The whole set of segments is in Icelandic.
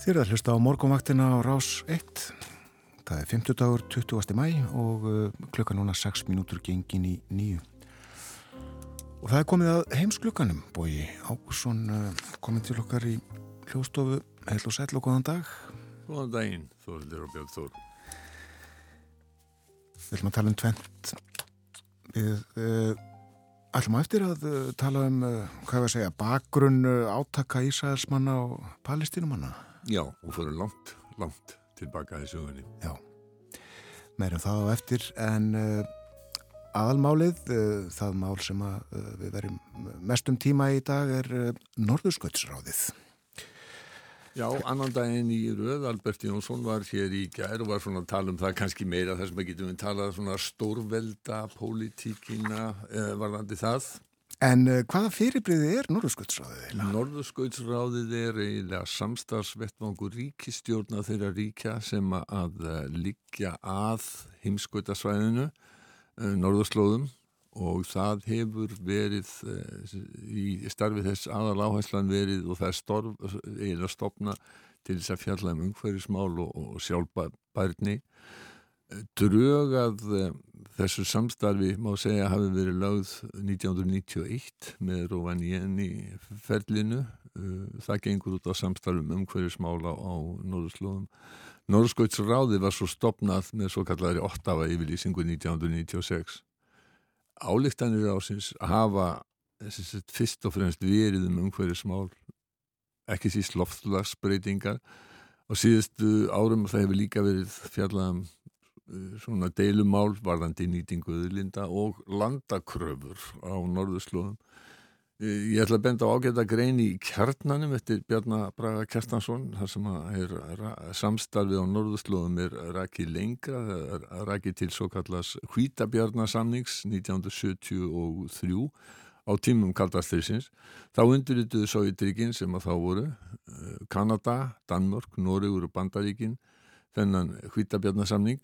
Þið eru að hlusta á morgunvaktina á Rás 1. Það er 50 dagur 20. mæ og uh, klukka núna 6 mínútur gengin í nýju. Og það er komið að heimsklukkanum, bói Ákusson uh, komið til okkar í hljóstofu. Heil og sæl og góðan dag. Góðan daginn, Þorður og Björn Þór. Við ætlum að tala um tvent. Við uh, ætlum að eftir að uh, tala um, uh, hvað við að segja, bakgrunn uh, átaka Ísraelsmanna og palestinumanna. Já, og fyrir langt, langt tilbaka í sögunni. Já, meirum það á eftir en uh, aðalmálið, uh, það mál sem að, uh, við verðum mestum tíma í dag er Norðursköldsráðið. Já, annan daginn í röð, Albert Jónsson var hér í gær og var svona að tala um það kannski meira þess að getum við talað svona stórvelda, pólitíkina, varðandi það. En uh, hvaða fyrirbriði er Norðursköldsráðið? eiginlega? Norðurskautsráðið er eiginlega samstagsvettvangur ríkistjórna þeirra ríkja sem að eh, liggja að heimskautasvæðinu, eh, norðurslóðum og það hefur verið í starfi þess aðal áherslan verið og það er storf, eiginlega stopna til þess að fjalla um umhverfismál og, og sjálfbærni. Drög að eh, þessu samstarfi má segja hafi verið lögð 1991 með Rovaniemi ferlinu. Uh, Það gengur út á samstarfum umhverfismála á Norðurslóðum. Norðskautsráði var svo stopnað með svo kallari ottafa yfirlýsingu 1996. Álíktanir ásins hafa þessi, sagt, fyrst og fremst verið um umhverfismál, ekki síst loftlagsbreytingar. Á síðustu árum það hefur líka verið fjallað um uh, svona deilumál varðandi nýtingu auðlinda og landakröfur á norðurslóðum. Eh, Ég ætla að benda á ágæta grein í kjarnanum eftir Bjarnar Braga Kjartansson þar sem er samstarfið á norðurslóðum er rakið lengra, er rakið til svo kallast Hvítabjarnarsamnings 1973 á tímum kaldastriðsins. Þá undirrituðu Sovjetríkin sem að þá voru eh, Kanada, Danmörk, Noregur og Bandaríkin þennan Hvítabjarnarsamning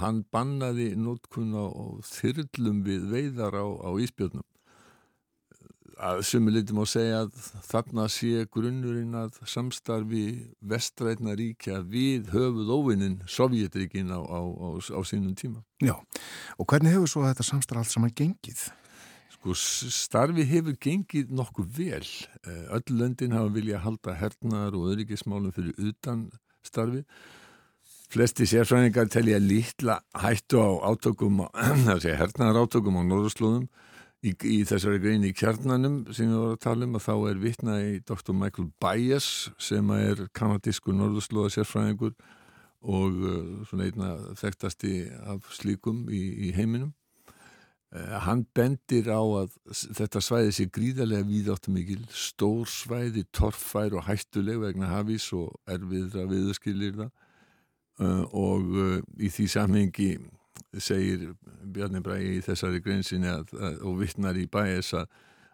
hann bannaði nótkunn á þyrlum við veiðar á, á ísbjörnum að sumu litum á segja að þarna sé grunnurinn að samstarfi vestrætna ríkja við höfuð óvinnin Sovjetríkin á, á, á, á sínum tíma. Já, og hvernig hefur svo þetta samstarf allt saman gengið? Sko, starfi hefur gengið nokkuð vel. Eh, Öll löndin hafa vilja halda hernaðar og öryggismálum fyrir utan starfi. Flesti sérfræðingar telja lítla hættu á átökum, það sé hernaðar átökum á norðurslóðum. Í, í þessari grein í kjarnanum sem við vorum að tala um að þá er vitna í Dr. Michael Byers sem er kanadískur norðurslóða sérfræðingur og uh, svona einna þekktasti af slíkum í, í heiminum. Uh, hann bendir á að þetta svæði sé gríðarlega víðáttumikil, stór svæði, torffær og hættuleg vegna hafís og erfiðra viðurskilir það og uh, í því samhengi segir Bjarni Bræði í þessari að, og vittnar í bæs að,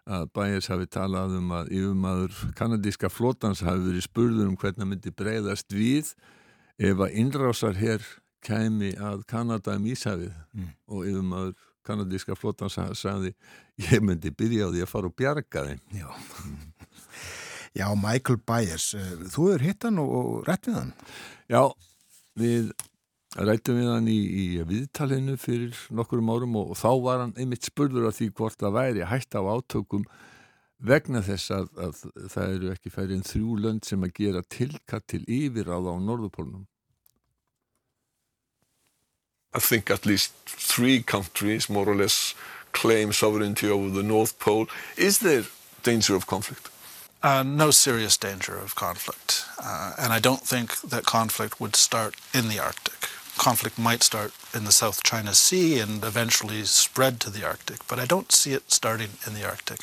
að bæs hafi talað um að yfirmaður kanadíska flótans hafi verið spurður um hvernig myndi breyðast við ef að innrásar hér kæmi að Kanada um Íshafið Mm. og yfirmaður kanadíska flótans sa- sagði ég myndi byrja á því að fara og bjarga þeim Já. Já, Michael Byers, uh, þú er hitt hann og, og rétt við hann. Já, við rættum við hann í, í viðtalinu fyrir nokkurum árum og, og þá var hann einmitt spurður af því hvort það væri hægt á átökum vegna þess að, að það eru ekki færi en þrjú lönd sem að gera tilkatt til yfiráða á norðupólnum. I think at least three countries more or less claim sovereignty over the North Pole. Is there danger of conflict? Uh, no serious danger of conflict. Uh, and I don't think that conflict would start in the Arctic. Conflict might start in the South China Sea and eventually spread to the Arctic, but I don't see it starting in the Arctic.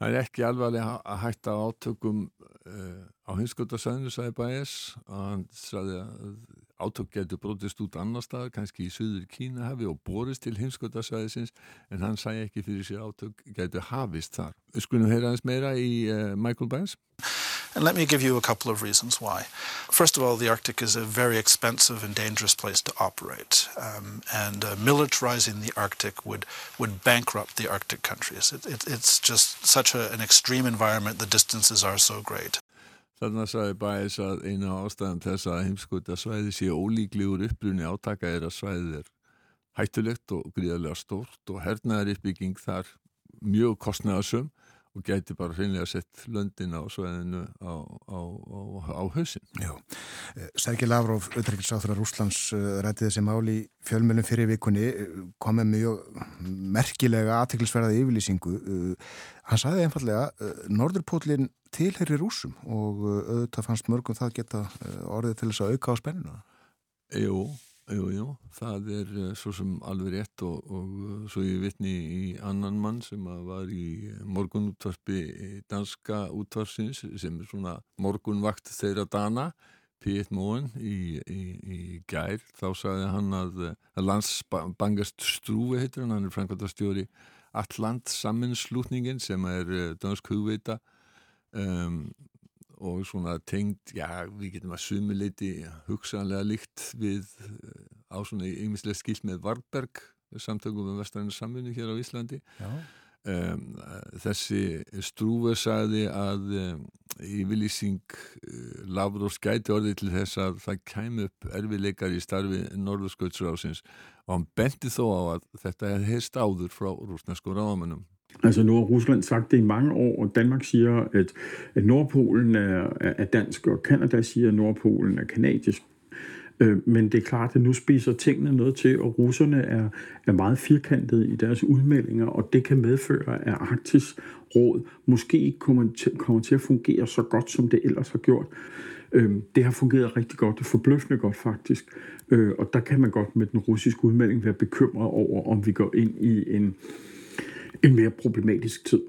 Það er ekki alvarlega að hætta átökum uh, á hinskotasæðinu, sagði Bæs. Hann sagði að átök getur brotist út annar stað, kannski í Suður Kínahafi og borist til hinskotasæðisins, en hann sagði ekki fyrir sér átök getur hafist þar. Við skulum heyra aðeins meira í uh, Michael Bæs. And let me give you a couple of reasons why. First of all, the Arctic is a very expensive and dangerous place to operate, um, and uh, militarizing the Arctic would would bankrupt the Arctic countries. It, it, it's just such a, an extreme environment. The distances are so great. Þannig að sagði bæðis að eina ástæðan þess að heimskvölda svæði sé ólíklegur upprunni átaka er að svæðið er hættulegt og gríðarlega stórt og hernaðar uppbygging þar mjög kostnæðasum og gæti bara hreinlega sett löndin á sveðinu á, á, á, á hausin. Já, eh, Sergei Lavrov, auðvitaðsráþurar Rúslands, eh, rætti þessi máli fjölmjölum fyrir vikunni, eh, kom með mjög merkilega aðteklisverðaði yfirlýsingu. Hann saði einfallega, Norðurpólinn tilherir rúsum og auðvitað fannst mörgum það geta orðið til þess að auka á spennuna. Jú, Jú, jú, það er uh, svo sem alveg rétt og, og uh, svo ég vitni í annan mann sem var í morgunútvarpi danska útvarsins sem er svona morgunvakt þeirra dana, P1 Móen í, í, í gær, þá sagði hann að, að landsbangast strúi heitir hann, hann er framkvæmtastjóri Alland saminslútningin sem er uh, dansk hugveita um, og svona tengd, já, við getum að sumuleiti hugsanlega líkt við á svona yngislega skilt með Varberg, samtökum með vestræðinu samfunni hér á Íslandi. Um, þessi strúfa sagði að um, yfirlýsing uh, Lavros gæti orðið til þess að það kæmi upp erfileikar í starfi Norðursköldsrásins og hann benti þó á að þetta hefði heist áður frá rúsnesku ráðamennum Altså nu har Rusland sagt det i mange år, og Danmark siger, at, at Nordpolen er, er dansk, og Kanada siger, at Nordpolen er kanadisk. Øh, men det er klart, at nu spiser tingene noget til, og russerne er, er meget firkantede i deres udmeldinger, og det kan medføre, at Arktis råd måske ikke kommer til, kommer til at fungere så godt, som det ellers har gjort. Øh, det har fungeret rigtig godt, det forbløffende godt faktisk, øh, og der kan man godt med den russiske udmelding være bekymret over, om vi går ind i en en mer problematisk tid.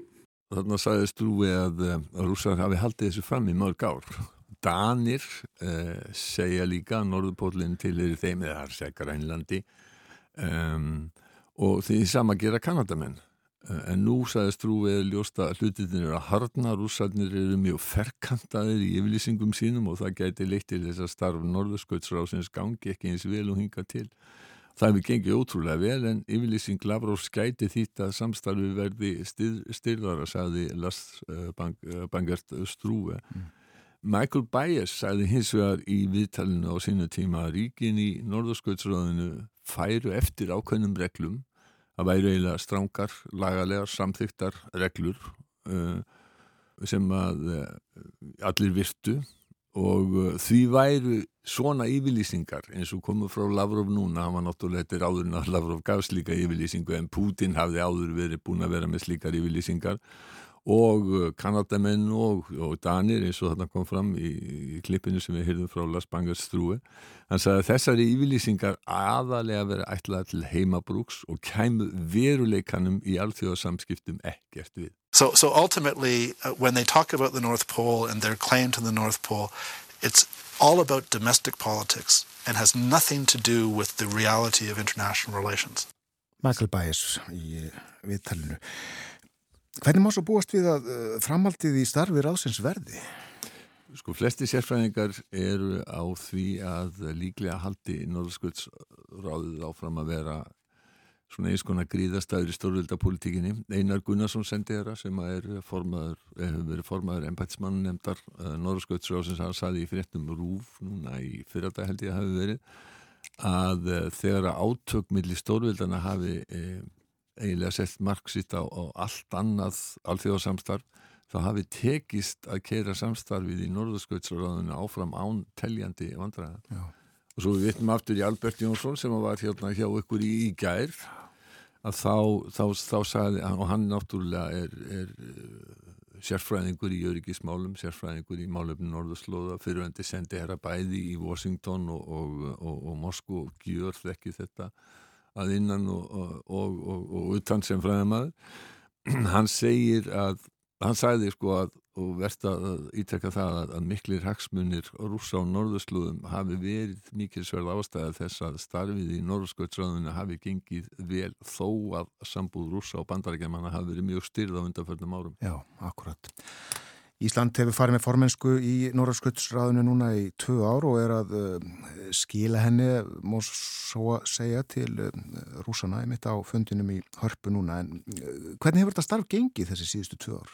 Þannig sagðist þú að rússar hafi haldið þessu fram í mörg ár. Danir uh, segja líka að Norðupólinn til er þeim eða har segja Grænlandi um, og því sama gera Kanadamenn. Uh, en nú sagðist þú eða ljósta hlutinir eru að harna, rússarnir eru mjög ferkantaðir í yfirlýsingum sínum og það gæti leitt til þess að starf Norðursköldsrásins gangi ekki eins vel og hinga til. Það hefur gengið ótrúlega vel en yfirlýsing Lavrov skæti þýtt að samstarfi verði styrðara, sagði Lars uh, Bang, uh, Bangert Strúve. Mm. Michael Byers sagði hins vegar í viðtalinu á sínu tíma að ríkin í Norðurskjöldsröðinu færu eftir ákveðnum reglum. Það væri eiginlega strángar, lagalega, samþyktar reglur uh, sem að allir virtu og uh, því væru svona yfirlýsingar eins og komur frá Lavrov núna, hann var náttúrulega þetta er áðurinn að Lavrov gaf slíka yfirlýsingu en Putin hafði áður verið búin að vera með slíkar yfirlýsingar og uh, Kanadamenn og, og Danir eins og þarna kom fram í, í klippinu sem við hyrðum frá Las Bangas strúi hann sagði að þessari yfirlýsingar aðalega verið ætlað til heimabrúks og kæmu veruleikanum í alþjóðarsamskiptum ekkert við So, so ultimately, uh, when they talk about the North Pole and their claim to the North Pole, it's all about domestic politics and has nothing to do with the reality of international relations. Michael Byers í viðtalinu. Hvernig má svo búast við að uh, framhaldið í starfi ráðsins verði? Sko, flesti sérfræðingar eru á því að líklega haldi Norðskvöldsráðið áfram að vera svona eins konar gríðastæður í stórvildapolítikinni. Einar Gunnarsson sendi þeirra sem er formaður, hefur verið formaður embætismann nefndar eh, Norðskvöldsrásins hann saði í fréttum Rúf núna í fyrrata held ég að hafi verið að þegar átök millir stórvildana hafi uh, eiginlega sett marksitt á, á allt annað alþjóðarsamstarf þá hafi tekist að keira samstarfið í Norðskvöldsráðinu áfram án teljandi vandræða. Já og svo við vittum aftur í Albert Jónsson sem var hérna hjá ykkur í, í gær að þá, þá, þá sagði og hann náttúrulega er, er uh, sérfræðingur í öryggismálum sérfræðingur í málöfnum Norðurslóða fyrirvendi sendi herra bæði í Washington og, og, og, og Moskú og gjör þekki þetta að innan og utan sem fræðamæður hann segir að hann sagði sko að og verðt að ítrekka það að, að miklir hagsmunir rúsa á norðurslúðum hafi verið mikilsverð ástæða þess að starfið í norðursköldsröðunni hafi gengið vel þó að sambúð rúsa og bandarækjamanna hafi verið mjög styrð á undanförnum árum. Já, akkurat. Ísland hefur farið með formensku í norðursköldsröðunni núna í tvö ár og er að uh, skila henni, mór svo að segja, til uh, rúsana mitt á fundinum í hörpu núna. En uh, hvernig hefur þetta starf gengið þessi síðustu tvö ár?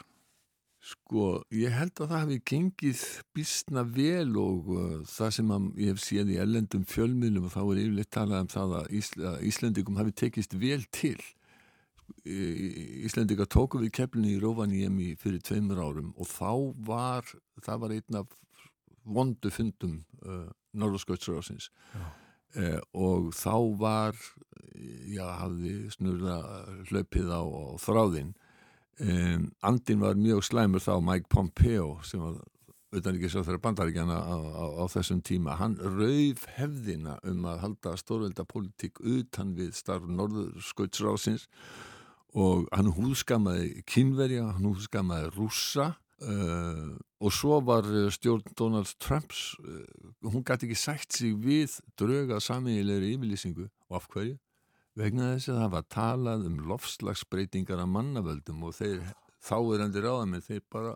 Sko, ég held að það hefði gengið bísna vel og það sem ég hef séð í ellendum fjölmiðlum og þá er yfirleitt talað um það að, Ísl að Íslendikum hafi tekist vel til. Íslendika tóku við keflinu í Rovaniemi fyrir tveimur árum og þá var, það var einn af vondu fundum uh, Norðurskjöldsrásins uh, og þá var, já, hafði snurða hlaupið á, á þráðinn. Um, andin var mjög slæmur þá Mike Pompeo sem var utan ekki svo þeirra bandaríkjana á, á, á þessum tíma, hann rauf hefðina um að halda stórvelda politík utan við starf Norðurskautsrásins og hann húðskamaði kynverja, hann húðskamaði rússa uh, og svo var stjórn Donald Trumps uh, hún gæti ekki sætt sig við drauga samiðilegri yfirlýsingu og af hverju? vegna þess að það var talað um lofslagsbreytingar af mannavöldum og þeir þáverandi ráðamenn þeir bara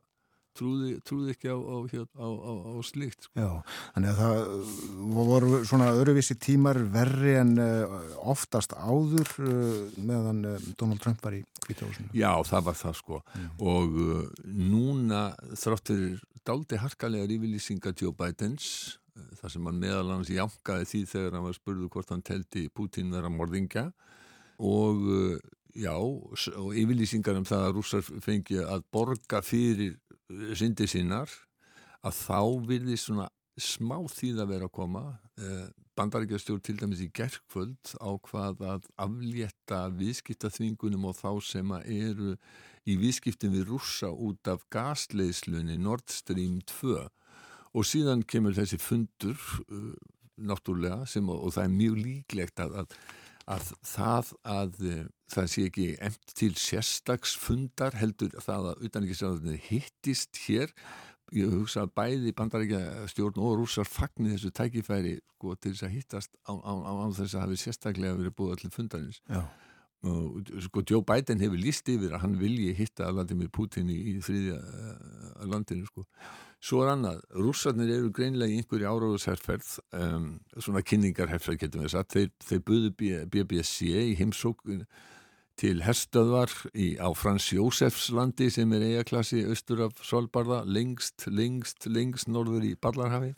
trúði, trúði ekki á, á, á, á slíkt. Sko. Já, þannig að það voru svona öruvísi tímar verri en uh, oftast áður uh, meðan uh, Donald Trump var í kvítahúsinu. Já, það var það sko mm. og núna þráttur daldi harkalega yfirlýsinga Joe Bidens þar sem hann meðal hans jánkaði því þegar hann var spurðu hvort hann telti Putin vera morðingja og já, og yfirlýsingar um það að rússar fengi að borga fyrir uh, syndi sinnar að þá vilði svona smá þýð að vera að koma. Uh, bandaríkjastjórn til dæmis í gerðkvöld á hvað að aflétta viðskiptaþvingunum og þá sem eru í viðskiptin við rússa út af gasleiðslunni Nord Stream 2 og síðan kemur þessi fundur uh, náttúrulega sem, og það er mjög líklegt að, að, að það að uh, það sé ekki emt til sérstagsfundar heldur það að utanrikiðsræðinni hittist hér. Ég hugsa að bæði bandaríkja stjórn og rússar fagnir þessu tækifæri sko, til þess að hittast á, á, á, á þess að hafi sérstaklega verið búið allir fundarins. Og sko Joe Biden hefur líst yfir að hann vilji hitta Vladimir Putin í, í þriðja uh, landinu sko Svo er annað, rússarnir eru greinlega í einhverju áráðusherrferð, um, svona kynningarherrferð getum við sagt, þeir, þeir buðu BBC í heimsókun til herstöðvar í, á Frans Jósefs landi sem er eijaklassi austur af Solbarða, lengst, lengst, lengst norður í Ballarhafi.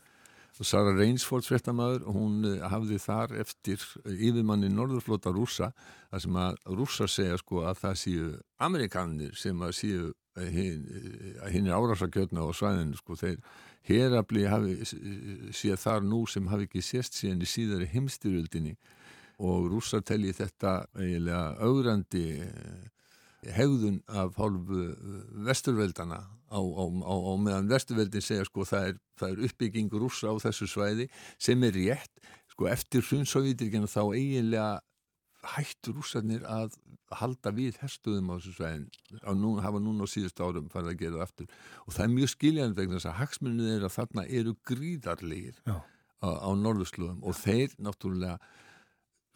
Sara Rainsford frettamæður, hún uh, hafði þar eftir yfirmanni norðurflota rússa, þar sem að rússa segja sko að það séu amerikanir sem að séu hinn er árásakjötna á svæðinu sko, þeir herabli séð þar nú sem hafi ekki sést síðan í síðari heimstyrjöldinni. Og rússar telli þetta eiginlega augrandi eh, hegðun af hálfu vesturveldana á, á, á, á meðan vesturveldin segja sko það er, það er uppbygging rússa á þessu svæði sem er rétt sko eftir hrunsóvítirkina þá eiginlega hættu rússarnir að halda við herstuðum á þessu svein og nú, hafa núna á síðust árum farið að gera aftur. Og það er mjög skiljaðan vegna þess að hagsmunni að þarna eru gríðarlegir á, á norðurslöðum og þeir náttúrulega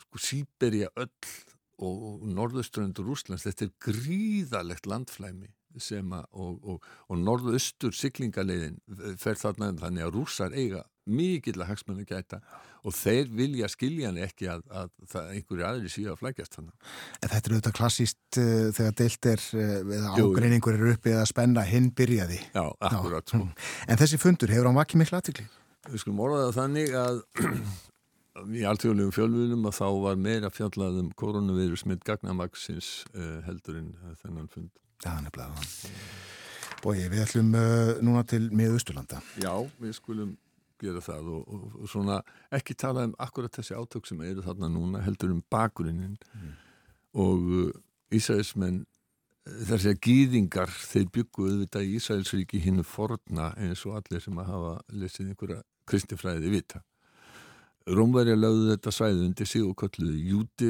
sko Sýberja öll og, norðurströndur Rúslands þetta er gríðarlegt landflæmi sem að og, og, og norðaustur syklingaleiðin fer þarna um þannig að rússar eiga mikill að hagsmunni gæta og þeir vilja skiljan ekki að, að, einhverju aðri síðan flækjast þannig. En þetta er auðvitað klassíst uh, þegar deilt er uh, eða ágreiningur eru uppið að spenna hinn byrjaði. Já, akkurat. Sko. En þessi fundur, hefur hann vakið miklu aðtikli? Við skulum orðaða þannig að í alltjóðlegum fjölvunum að þá var meira fjallaðum koronavirus með gagnamagsins uh, heldur en þennan fund. Já, nefnilega. Bói, við ætlum núna til miðausturlanda. Já, við skulum gera það og, og, og svona ekki tala um akkurat þessi átök sem eru þarna núna heldur um bakgrunin mm. og uh, Ísæðismenn uh, þessi að gýðingar þeir bygguðu þetta í Ísæðisríki hinnu forna eins og allir sem að hafa lesið einhverja kristifræði vita. Rómverja lögðu þetta svæði undir sig og kalluðu Júti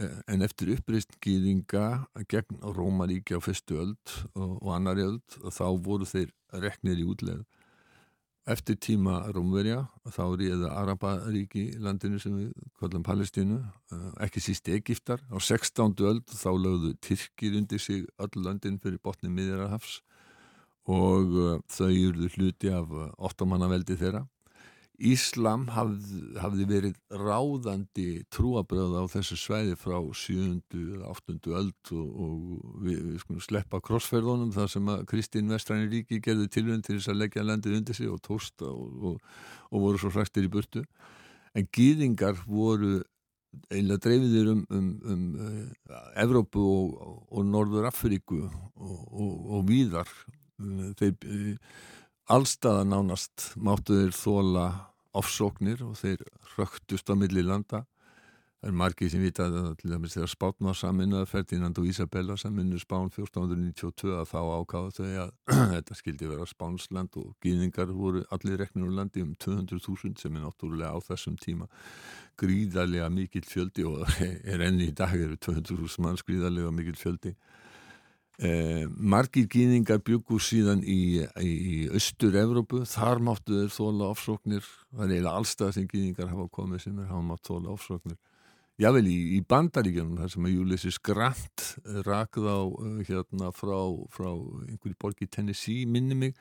eh, en eftir uppreist gýðinga gegn Rómaríki á fyrstu öld og, og annari öld og þá voru þeir reknir í útleð Eftir tíma Rómverja þá ríða Araparíki landinu sem við kallum Palestínu, eh, ekki síst Egiptar. Á 16. öld þá lögðu Tyrkir undir sig öll landin fyrir botni miðjararhafs og eh, þau eruðu hluti af eh, ottomannaveldi þeirra. Íslam hafði, hafði verið ráðandi trúabröð á þessu svæði frá 7. eða 8. öld og, og við, við skulum sleppa krossferðunum þar sem að Kristín Vestræni ríki gerði tilvönd til þess að leggja landið undir sig og tósta og, og, og voru svo hræstir í burtu en gýðingar voru einlega dreifiðir um, um, um uh, Evrópu og Norður Afríku og víðar þeir allstaða nánast máttu þeir þóla ofsóknir og þeir röktust á milli landa. Það er margið sem vita að til dæmis þegar Spátn var saminuða Ferdinand og Isabella saminu Spán 1492 að þá ákáða þau að þetta skildi vera Spánsland og gýðingar voru allir reknir úr landi um 200.000 sem er náttúrulega á þessum tíma gríðarlega mikill fjöldi og er enni í dag eru 200.000 manns gríðarlega mikill fjöldi Eh, margir gýningar byggur síðan í, í, í austur-Evrópu, þar máttu þeir þóla ofsóknir, það er eiginlega allstað sem gýningar hafa komið sem er hafa mátt þóla ofsóknir. Jável í, í bandaríkjum, þar sem að Ulysses Grant rakð á uh, hérna frá, frá einhverju borg í Tennessee, minni mig,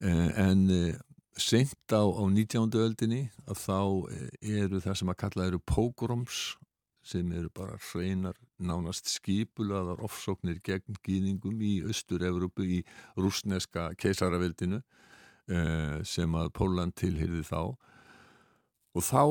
eh, en eh, sent á, á 19. öldinni að þá eh, eru það sem að kalla eru pogroms sem eru bara hreinar nánast skipulaðar ofsóknir gegn gýðingum í Östur-Európu í rúsneska keisaraveldinu eh, sem að Póland tilhyrði þá. Og þá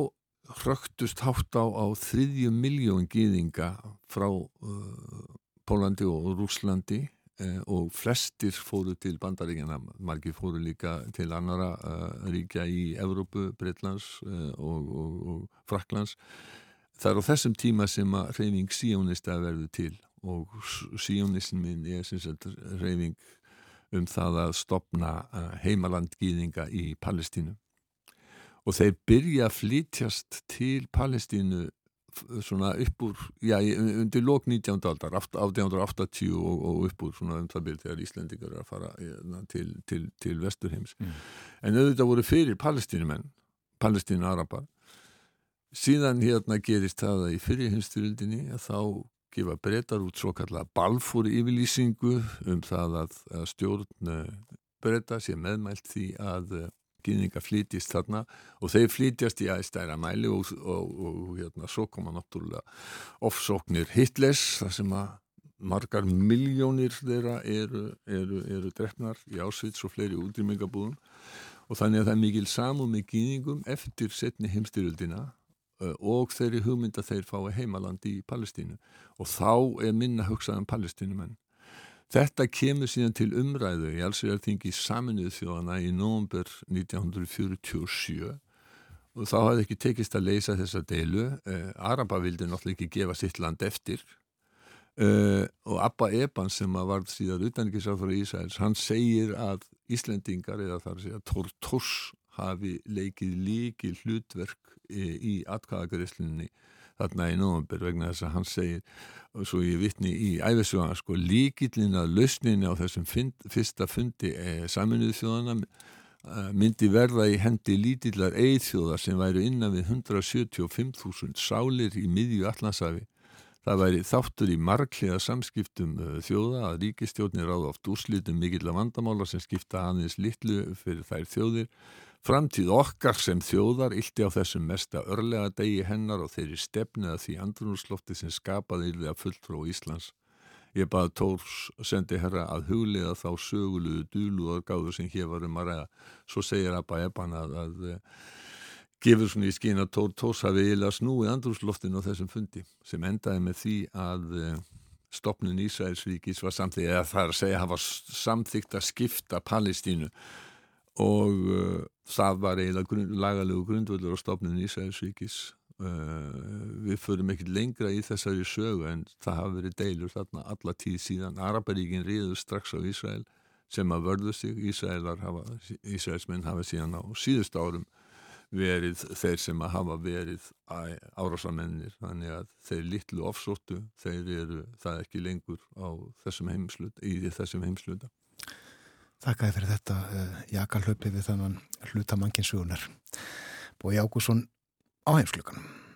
hröktust hátt á, á þriðju miljón gýðinga frá uh, Pólandi og Rúslandi eh, og flestir fóru til bandaríkjana, margir fóru líka til annara uh, ríkja í Evrópu, Breitlands uh, og, og, og Fraklands það er á þessum tíma sem að reyfing síjónista verður til og síjónismin er reyfing um það að stopna uh, heimalandgýðinga í Palestínu og þeir byrja að flytjast til Palestínu svona upp úr, já, undir lók 19. aldar, 1880 og, og upp úr svona um það byrð þegar Íslandingar er að fara ja, til, til, til Vesturheims mm. en auðvitað voru fyrir palestínumenn palestínu-arabar síðan hérna gerist það að í fyrirhinsturildinni að þá gefa breytar út svo kallar balfúri yfirlýsingu um það að, að stjórn eh, breyta sé meðmælt því að eh, gýðinga flytist þarna og þeir flytjast í aðstæra mæli og, og, og hérna svo koma náttúrulega ofsóknir Hitlers þar sem að margar miljónir þeirra eru, eru, eru drefnar í ásvits og fleiri útrýmingabúðum og þannig að það er mikil samum með gýðingum eftir setni heimstyrjöldina og þeirri hugmynda þeir fái heimalandi í Palestínu og þá er minna hugsað um palestínumenn. Þetta kemur síðan til umræðu í allsverðarþingi saminuð þjóðana í nógumber 1947 og þá hafði ekki tekist að leysa þessa deilu. Eh, Araba vildi náttúrulega ekki gefa sitt land eftir eh, og Abba Eban sem var síðan utanrikiðsáþur í Ísæls, hann segir að Íslendingar eða þar að segja Tortors hafi leikið líki hlutverk í atkvæðagreyslinni þarna í nógumber vegna þess að hann segir svo ég vittni í æfisugan sko líkillin að lausninni á þessum fund, fyrsta fundi eh, saminuð þjóðana eh, myndi verða í hendi lítillar eithjóðar sem væru innan við 175.000 sálir í miðju allansafi það væri þáttur í marglega samskiptum uh, þjóða að ríkistjóðnir ráða oft úrslitum mikill af vandamála sem skipta aðeins litlu fyrir þær þjóðir Framtíð okkar sem þjóðar ylti á þessum mesta örlega degi hennar og þeirri stefniða því andrunarslofti sem skapaði ylði að fulltrú Íslands. Ég baði Tórs sendi herra að huglega þá söguluðu dúlu og gáður sem hér varum að ræða. Svo segir Abba Eban að, að, að eh, gefur svona í skín að Tór Tórs hafi eiginlega snúið andrunarsloftin á þessum fundi sem endaði með því að eh, stopnun Ísraelsvíkis var samþýgt, eða það er að segja að hafa samþýgt að skipta Palestínu og uh, það var eiginlega grund, lagalegu grundvöldur á stofnun Ísæðisvíkis uh, við förum ekkert lengra í þessari sögu en það hafa verið deilur þarna alla tíð síðan. Araparíkin riður strax á Ísæl sem að vörðu sig. Ísæðismenn hafa síðan á síðust árum verið þeir sem að hafa verið árásamennir þannig að þeir litlu ofsóttu þeir eru það ekki lengur á þessum heimsluta í þessum heimsluta Þakkaði fyrir þetta uh, jakalöpi við þannan hlutamanginsugunar. Bói Ágússon á heimsluganum.